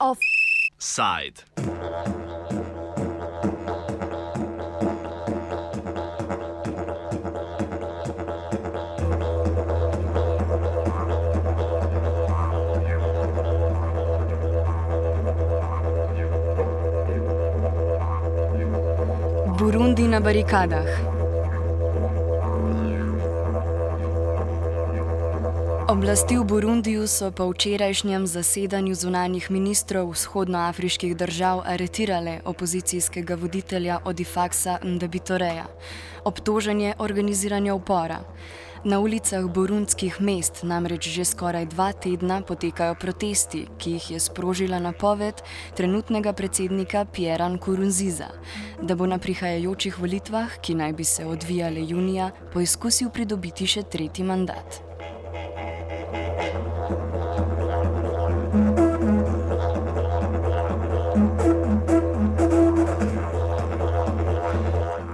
Offside. Burundi na barikadah. Oblasti v Burundiju so po včerajšnjem zasedanju zunanjih ministrov vzhodnoafriških držav aretirale opozicijskega voditelja Odifaksa Ndabitoreja. Obtožen je organiziranja upora. Na ulicah burundskih mest namreč že skoraj dva tedna potekajo protesti, ki jih je sprožila napoved trenutnega predsednika Pierre Nkurunziza, da bo na prihajajočih volitvah, ki naj bi se odvijale junija, poizkusil pridobiti še tretji mandat.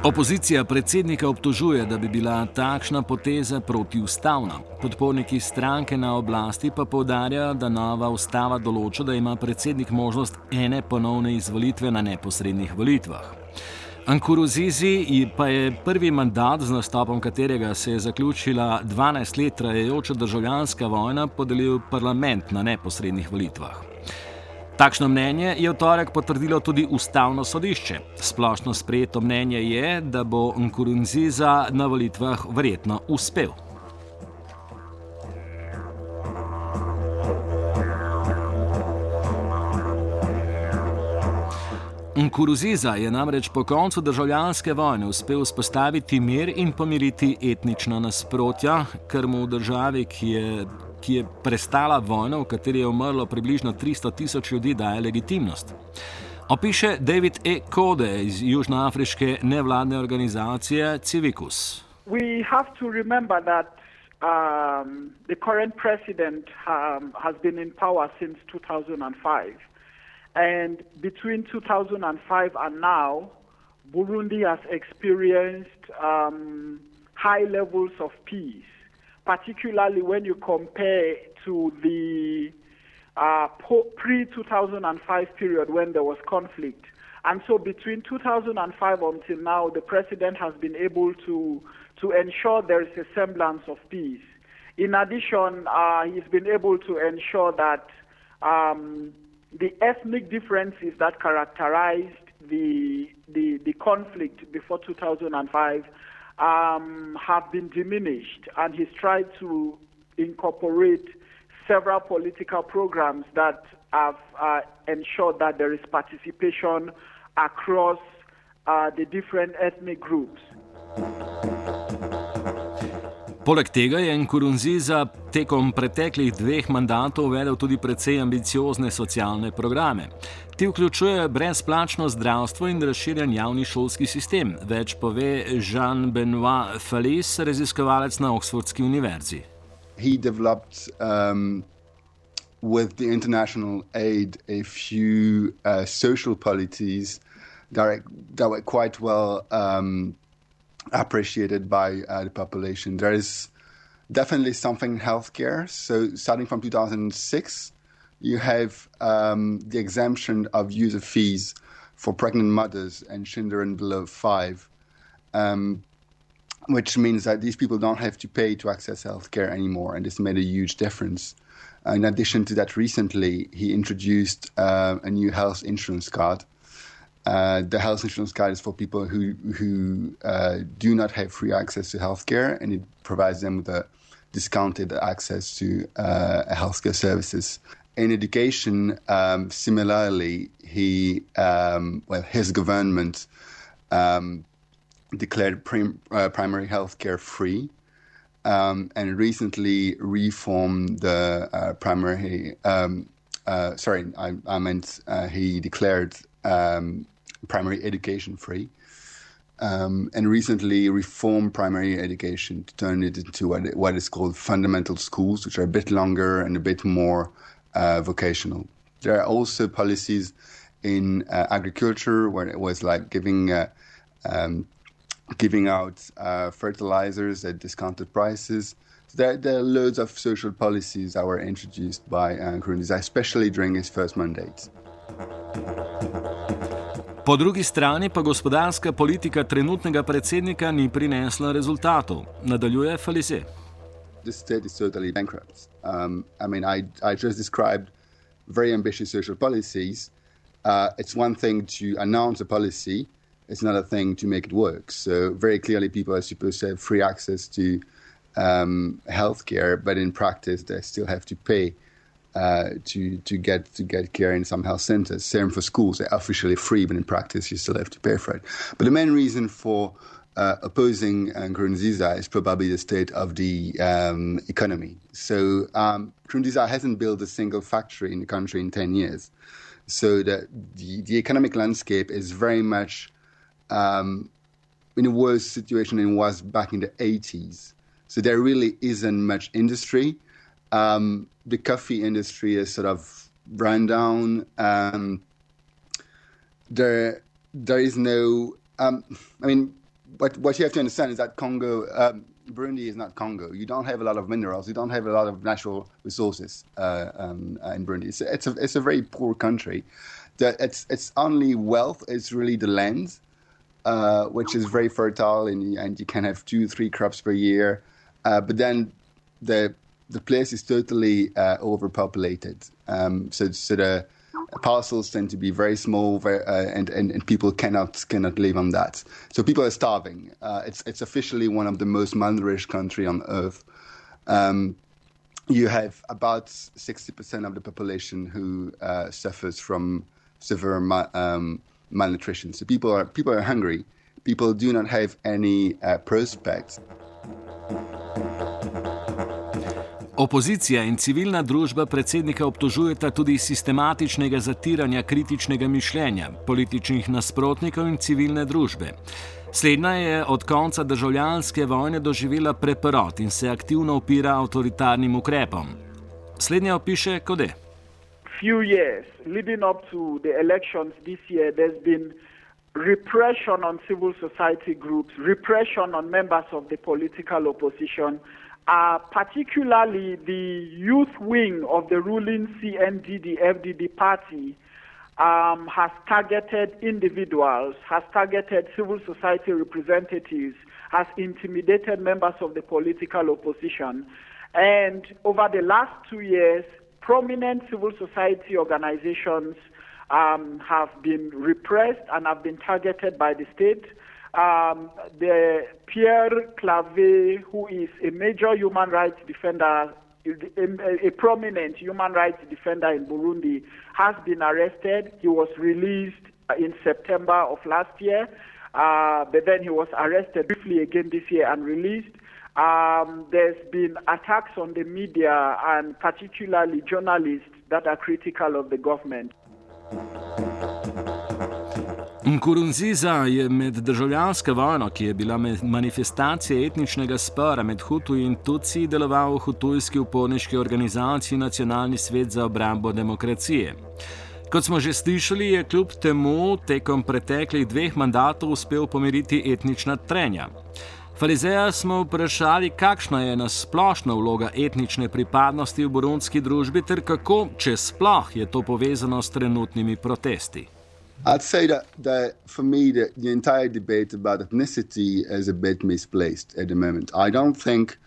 Opozicija predsednika obtožuje, da bi bila takšna poteza protiustavna. Podporniki stranke na oblasti pa povdarjajo, da nova ustava določa, da ima predsednik možnost ene ponovne izvolitve na neposrednih volitvah. Ankuruzizi pa je prvi mandat, z nastopom katerega se je zaključila 12 let trajajoča državljanska vojna, podelil parlament na neposrednih volitvah. Takšno mnenje je v torek potrdilo tudi ustavno sodišče. Splošno sprejeto mnenje je, da bo Nkurunziza na volitvah verjetno uspel. Nkuruziza je namreč po koncu državljanske vojne uspel vzpostaviti mir in pomiriti etnična nasprotja, kar mu v državi, ki je ki je prestala vojno, v kateri je umrlo približno 300 tisoč ljudi, daje legitimnost. Opiše David E. Kode iz južnoafriške nevladne organizacije Civicus. We have to remember that um, the current president um, has been in power since 2005. And between 2005 and now, Burundi has experienced um, high levels of peace. Particularly when you compare to the uh, pre 2005 period when there was conflict. And so between 2005 until now, the president has been able to, to ensure there is a semblance of peace. In addition, uh, he's been able to ensure that um, the ethnic differences that characterized the, the, the conflict before 2005 um, have been diminished, and he's tried to incorporate several political programs that have uh, ensured that there is participation across uh, the different ethnic groups. Poleg tega je Nkurunziza tekom preteklih dveh mandatov uvedel tudi precej ambiciozne socialne programe. Ti vključujejo brezplačno zdravstvo in razširjen javni šolski sistem, več pove Jean-Benoit Falis, raziskovalec na Oxfordski univerzi. He developed um, with the international aid a few uh, social policies that, that were quite well um, appreciated by uh, the population. There is definitely something in healthcare. So, starting from 2006, you have um, the exemption of user fees for pregnant mothers and children below five, um, which means that these people don't have to pay to access healthcare anymore, and this made a huge difference. In addition to that, recently he introduced uh, a new health insurance card uh, the health insurance card is for people who who uh, do not have free access to healthcare, and it provides them with a discounted access to uh, healthcare services. In education, um, similarly, he um, well his government um, declared prim, uh, primary healthcare free, um, and recently reformed the uh, primary. Um, uh, sorry, I, I meant he declared um, primary education free. Um, and recently reformed primary education to turn it into what, what is called fundamental schools, which are a bit longer and a bit more uh, vocational. There are also policies in uh, agriculture where it was like giving uh, um, giving out uh, fertilizers at discounted prices. There, there, are loads of social policies that were introduced by uh, Nkurunziza, especially during his first mandate. Po drugi strani pa gospodarska politika trenutnega predsednika ni prinesla rezultatov, nadaljuje Falisse. The state is totally bankrupt. Um, I mean, I, I just described very ambitious social policies. Uh, it's one thing to announce a policy, it's another thing to make it work. So, very clearly, people are supposed to have free access to um, healthcare, but in practice, they still have to pay uh, to to get to get care in some health centers. Same for schools; they're officially free, but in practice, you still have to pay for it. But the main reason for uh, opposing uh, Nkurunziza is probably the state of the um, economy. So um, Nkurunziza hasn't built a single factory in the country in ten years. So the the, the economic landscape is very much um, in a worse situation than it was back in the 80s. So there really isn't much industry. Um, the coffee industry is sort of run down. Um, there, there is no. Um, I mean, what what you have to understand is that Congo, um, Burundi is not Congo. You don't have a lot of minerals. You don't have a lot of natural resources uh, um, uh, in Burundi. It's, it's a it's a very poor country. The, its its only wealth is really the land, uh, which is very fertile, and, and you can have two three crops per year. Uh, but then the the place is totally uh, overpopulated. Um, so, so the parcels tend to be very small, very, uh, and, and, and people cannot cannot live on that. So people are starving. Uh, it's it's officially one of the most malnourished country on earth. Um, you have about 60% of the population who uh, suffers from severe um, malnutrition. So people are people are hungry. People do not have any uh, prospects. Opozicija in civilna družba predsednika obtožujeta tudi sistematičnega zatiranja kritičnega mišljenja, političnih nasprotnikov in civilne družbe. Slednja je od konca državljanske vojne doživela preporod in se aktivno upira avtoritarnim ukrepom. Slednja opiše, kot je. Few years leading up to the elections this year, there's been repression on civil society groups, repression on members of the political opposition. Uh, particularly the youth wing of the ruling CNDD FDD party, um, has targeted individuals, has targeted civil society representatives, has intimidated members of the political opposition. And over the last two years, prominent civil society organizations um, have been repressed and have been targeted by the state um, the Pierre Claver, who is a major human rights defender, a, a, prominent human rights defender in Burundi, has been arrested. He was released in September of last year, uh, but then he was arrested briefly again this year and released. Um, there's been attacks on the media and particularly journalists that are critical of the government. Nkurunziza je med državljansko vojno, ki je bila manifestacija etničnega spora med Hutu in Tutsi, deloval v hutujski uporniški organizaciji Nacionalni svet za obrambo demokracije. Kot smo že slišali, je kljub temu tekom preteklih dveh mandatov uspel pomiriti etnična trenja. Farizeja smo vprašali, kakšna je nasplošna vloga etnične pripadnosti v burundski družbi ter kako, če sploh je to povezano s trenutnimi protesti. I'd say that, that for me, the, the entire debate about ethnicity is a bit misplaced at the moment. I don't think,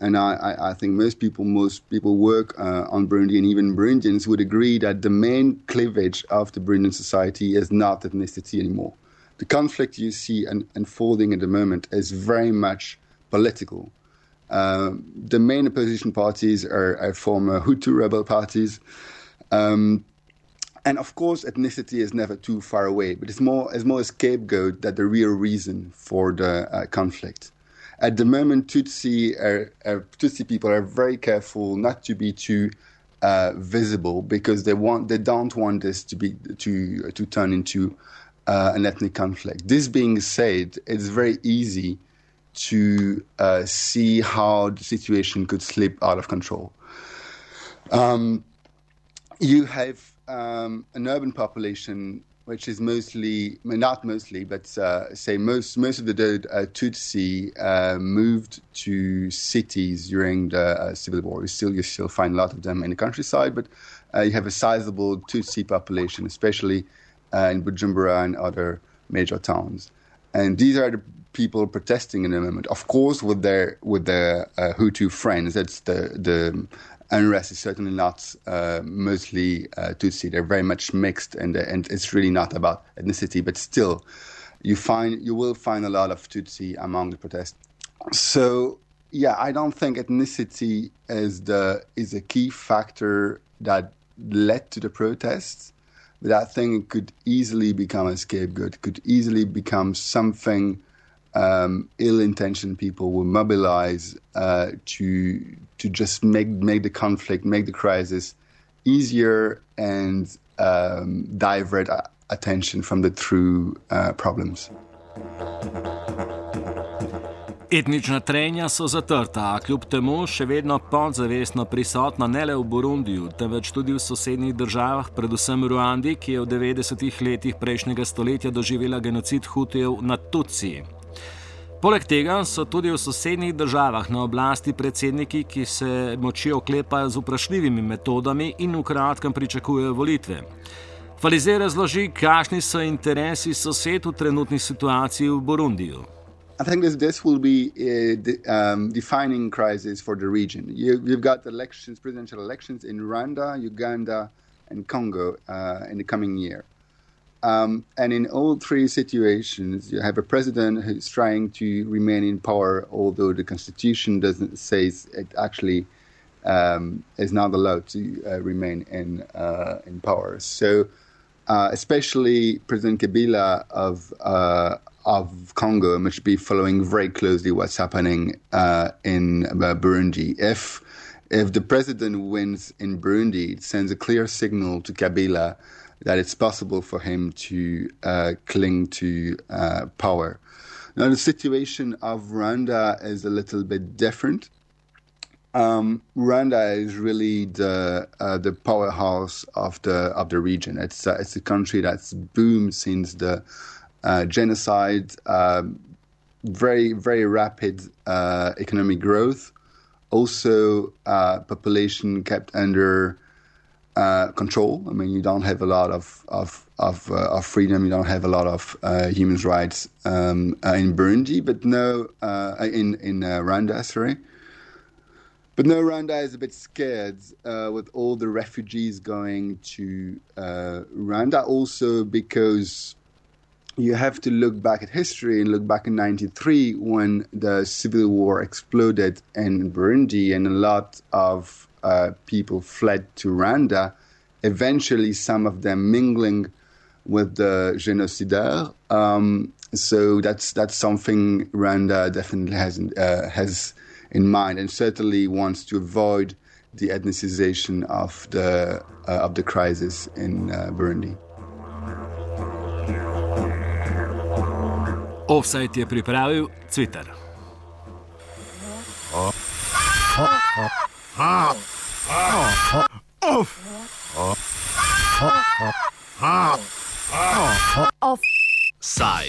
and I, I, I think most people, most people work uh, on Burundi and even Burundians would agree that the main cleavage of the Burundian society is not ethnicity anymore. The conflict you see un- unfolding at the moment is very much political. Uh, the main opposition parties are, are former Hutu rebel parties. Um, and of course, ethnicity is never too far away, but it's more, it's more a scapegoat than the real reason for the uh, conflict. At the moment, Tutsi, are, are, Tutsi people are very careful not to be too uh, visible because they want they don't want this to be to to turn into uh, an ethnic conflict. This being said, it's very easy to uh, see how the situation could slip out of control. Um, you have um, an urban population which is mostly, well, not mostly, but uh, say most most of the uh, Tutsi uh, moved to cities during the uh, civil war. You still you still find a lot of them in the countryside, but uh, you have a sizable Tutsi population, especially uh, in Bujumbura and other major towns. And these are the people protesting in the moment. Of course, with their with their Hutu friends. That's the the unrest is certainly not uh, mostly uh, Tutsi. They're very much mixed, and and it's really not about ethnicity. But still, you find you will find a lot of Tutsi among the protests. So yeah, I don't think ethnicity is the is a key factor that led to the protests. Think it could easily become a scapegoat. Could easily become something um, ill-intentioned people will mobilize uh, to to just make make the conflict, make the crisis easier, and um, divert attention from the true uh, problems. Etnična trenja so zatrta, a kljub temu še vedno podzavestno prisotna ne le v Burundiju, temveč tudi v sosednjih državah, predvsem Ruandi, ki je v 90-ih letih prejšnjega stoletja doživela genocid Hutijev nad Tutsi. Poleg tega so tudi v sosednjih državah na oblasti predsedniki, ki se moči oklepajo z vprašljivimi metodami in v kratkem pričakujejo volitve. Falize razloži, kakšni so interesi sosed v trenutni situaciji v Burundiju. I think this, this will be a de, um, defining crisis for the region. You, you've got elections, presidential elections in Rwanda, Uganda, and Congo uh, in the coming year. Um, and in all three situations, you have a president who's trying to remain in power, although the constitution doesn't say it actually um, is not allowed to uh, remain in uh, in power. So, uh, especially President Kabila of uh, of Congo must be following very closely what's happening uh, in uh, Burundi. If if the president wins in Burundi, it sends a clear signal to Kabila that it's possible for him to uh, cling to uh, power. Now, the situation of Rwanda is a little bit different. Um, Rwanda is really the uh, the powerhouse of the of the region. It's uh, it's a country that's boomed since the uh, genocide. Um, very very rapid uh, economic growth. Also, population kept under uh, control. I mean, you don't have a lot of of of, uh, of freedom. You don't have a lot of uh, human rights um, uh, in Burundi, but no, uh, in in Rwanda, sorry. But no, Rwanda is a bit scared with all the refugees going to Rwanda. Also, because you have to look back at history and look back in 93 when the civil war exploded in Burundi and a lot of uh, people fled to Rwanda, eventually some of them mingling with the génocidaires. Um, so that's that's something Rwanda definitely has uh, has in mind, and certainly wants to avoid the ethnicization of the uh, of the crisis in uh, Burundi. Offside je pripravil Cvitar. Offside.